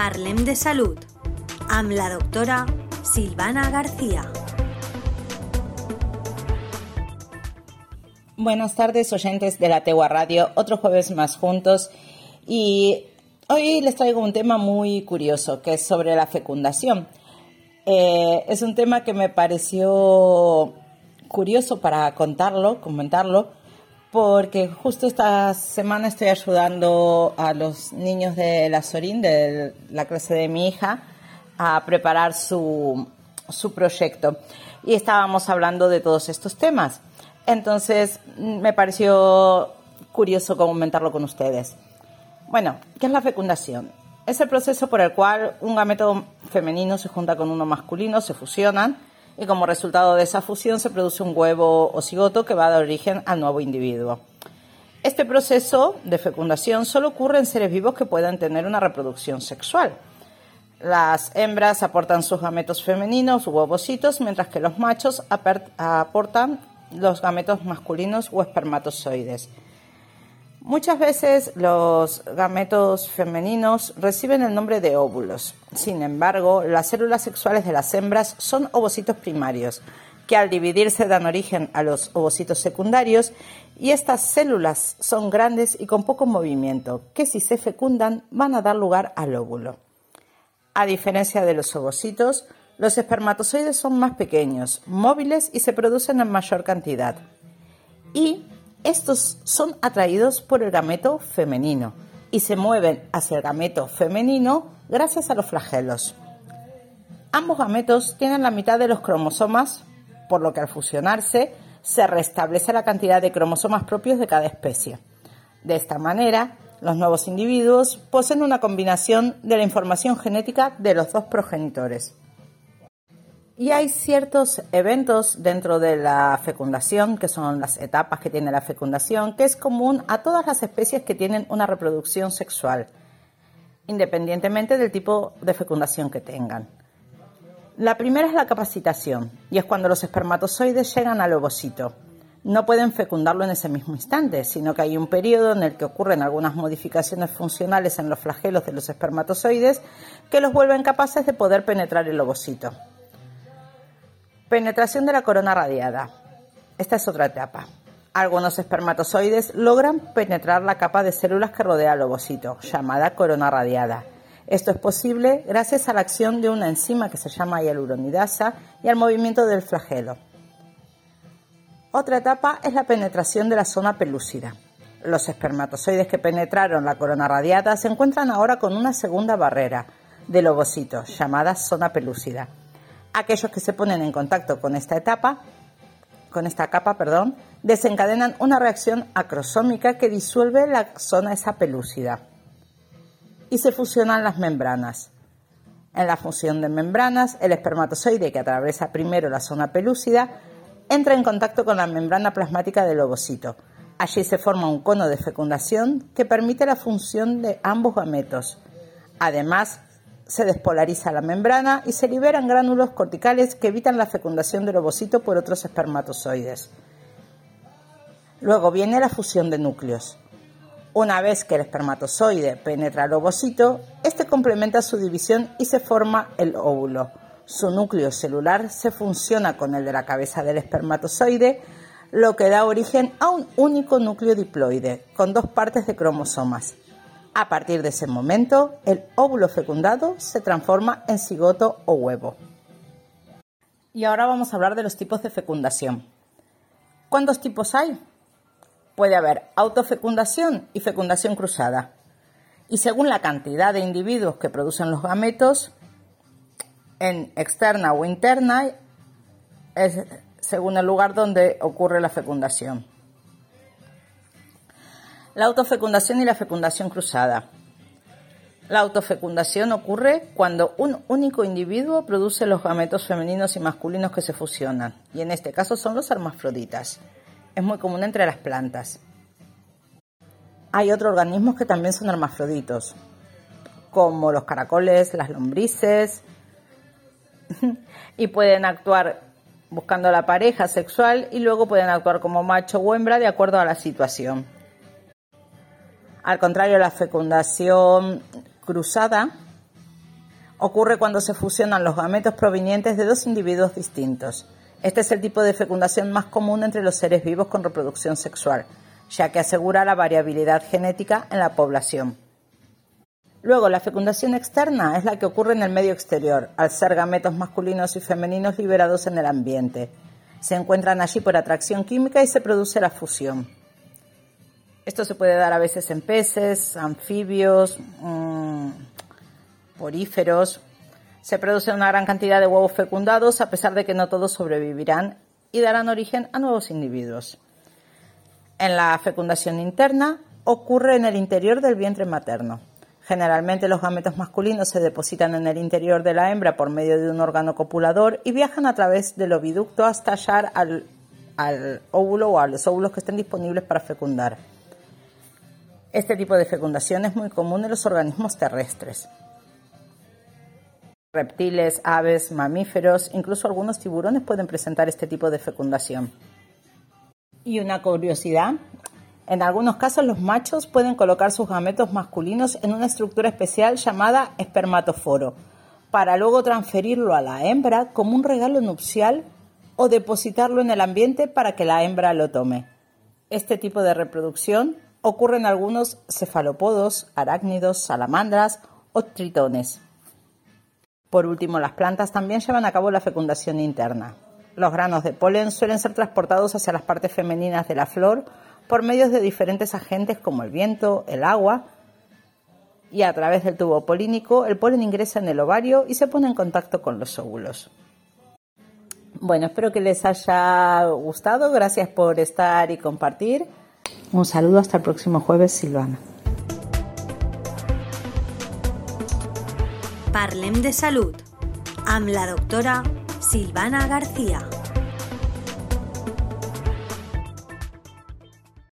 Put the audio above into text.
Parlem de Salud amb la doctora Silvana García. Buenas tardes, oyentes de la Tegua Radio. Otro jueves más juntos. Y hoy les traigo un tema muy curioso, que es sobre la fecundación. Eh, es un tema que me pareció curioso para contarlo, comentarlo, porque justo esta semana estoy ayudando a los niños de la Sorín, de la clase de mi hija, a preparar su, su proyecto. Y estábamos hablando de todos estos temas. Entonces me pareció curioso comentarlo con ustedes. Bueno, ¿qué es la fecundación? Es el proceso por el cual un gameto femenino se junta con uno masculino, se fusionan y como resultado de esa fusión se produce un huevo o cigoto que va a dar origen al nuevo individuo. Este proceso de fecundación solo ocurre en seres vivos que puedan tener una reproducción sexual. Las hembras aportan sus gametos femeninos u ovocitos, mientras que los machos aportan los gametos masculinos o espermatozoides. Muchas veces los gametos femeninos reciben el nombre de óvulos. Sin embargo, las células sexuales de las hembras son ovocitos primarios, que al dividirse dan origen a los ovocitos secundarios y estas células son grandes y con poco movimiento, que si se fecundan van a dar lugar al óvulo. A diferencia de los ovocitos, los espermatozoides son más pequeños, móviles y se producen en mayor cantidad. Y estos son atraídos por el gameto femenino y se mueven hacia el gameto femenino gracias a los flagelos. Ambos gametos tienen la mitad de los cromosomas, por lo que al fusionarse se restablece la cantidad de cromosomas propios de cada especie. De esta manera, los nuevos individuos poseen una combinación de la información genética de los dos progenitores. Y hay ciertos eventos dentro de la fecundación, que son las etapas que tiene la fecundación, que es común a todas las especies que tienen una reproducción sexual, independientemente del tipo de fecundación que tengan. La primera es la capacitación, y es cuando los espermatozoides llegan al ovocito. No pueden fecundarlo en ese mismo instante, sino que hay un periodo en el que ocurren algunas modificaciones funcionales en los flagelos de los espermatozoides que los vuelven capaces de poder penetrar el ovocito. Penetración de la corona radiada. Esta es otra etapa. Algunos espermatozoides logran penetrar la capa de células que rodea al ovocito, llamada corona radiada. Esto es posible gracias a la acción de una enzima que se llama hialuronidasa y al movimiento del flagelo. Otra etapa es la penetración de la zona pelúcida. Los espermatozoides que penetraron la corona radiada se encuentran ahora con una segunda barrera del ovocito, llamada zona pelúcida aquellos que se ponen en contacto con esta etapa, con esta capa, perdón, desencadenan una reacción acrosómica que disuelve la zona esa pelúcida y se fusionan las membranas. En la fusión de membranas, el espermatozoide que atraviesa primero la zona pelúcida entra en contacto con la membrana plasmática del ovocito. Allí se forma un cono de fecundación que permite la función de ambos gametos. Además, se despolariza la membrana y se liberan gránulos corticales que evitan la fecundación del ovocito por otros espermatozoides. Luego viene la fusión de núcleos. Una vez que el espermatozoide penetra el ovocito, este complementa su división y se forma el óvulo. Su núcleo celular se funciona con el de la cabeza del espermatozoide, lo que da origen a un único núcleo diploide, con dos partes de cromosomas. A partir de ese momento, el óvulo fecundado se transforma en cigoto o huevo. Y ahora vamos a hablar de los tipos de fecundación. ¿Cuántos tipos hay? Puede haber autofecundación y fecundación cruzada. Y según la cantidad de individuos que producen los gametos, en externa o interna, es según el lugar donde ocurre la fecundación la autofecundación y la fecundación cruzada. La autofecundación ocurre cuando un único individuo produce los gametos femeninos y masculinos que se fusionan, y en este caso son los hermafroditas. Es muy común entre las plantas. Hay otros organismos que también son hermafroditos, como los caracoles, las lombrices, y pueden actuar buscando la pareja sexual y luego pueden actuar como macho o hembra de acuerdo a la situación. Al contrario, la fecundación cruzada Ocurre cuando se fusionan los gametos provenientes de dos individuos distintos. Este es el tipo de fecundación más común entre los seres vivos con reproducción sexual, ya que asegura la variabilidad genética en la población. Luego, la fecundación externa es la que ocurre en el medio exterior, al ser gametos masculinos y femeninos liberados en el ambiente. Se encuentran allí por atracción química y se produce la fusión. Esto se puede dar a veces en peces, anfibios, mmm, poríferos. Se produce una gran cantidad de huevos fecundados a pesar de que no todos sobrevivirán y darán origen a nuevos individuos. En la fecundación interna ocurre en el interior del vientre materno. Generalmente los gametos masculinos se depositan en el interior de la hembra por medio de un órgano copulador y viajan a través del oviducto hasta hallar al, al óvulo o a los óvulos que estén disponibles para fecundar. Este tipo de fecundación es muy común en los organismos terrestres. Reptiles, aves, mamíferos, incluso algunos tiburones pueden presentar este tipo de fecundación. Y una curiosidad, en algunos casos los machos pueden colocar sus gametos masculinos en una estructura especial llamada espermatoforo, para luego transferirlo a la hembra como un regalo nupcial o depositarlo en el ambiente para que la hembra lo tome. Este tipo de reproducción ocurre en algunos cefalópodos, arácnidos, salamandras o tritones. Por último, las plantas también llevan a cabo la fecundación interna. Los granos de polen suelen ser transportados hacia las partes femeninas de la flor por medios de diferentes agentes como el viento, el agua, y a través del tubo polínico el polen ingresa en el ovario y se pone en contacto con los óvulos. Bueno, espero que les haya gustado. Gracias por estar y compartir. Un saludo hasta el próximo jueves, Silvana. Parlem de salud. Am la doctora Silvana García.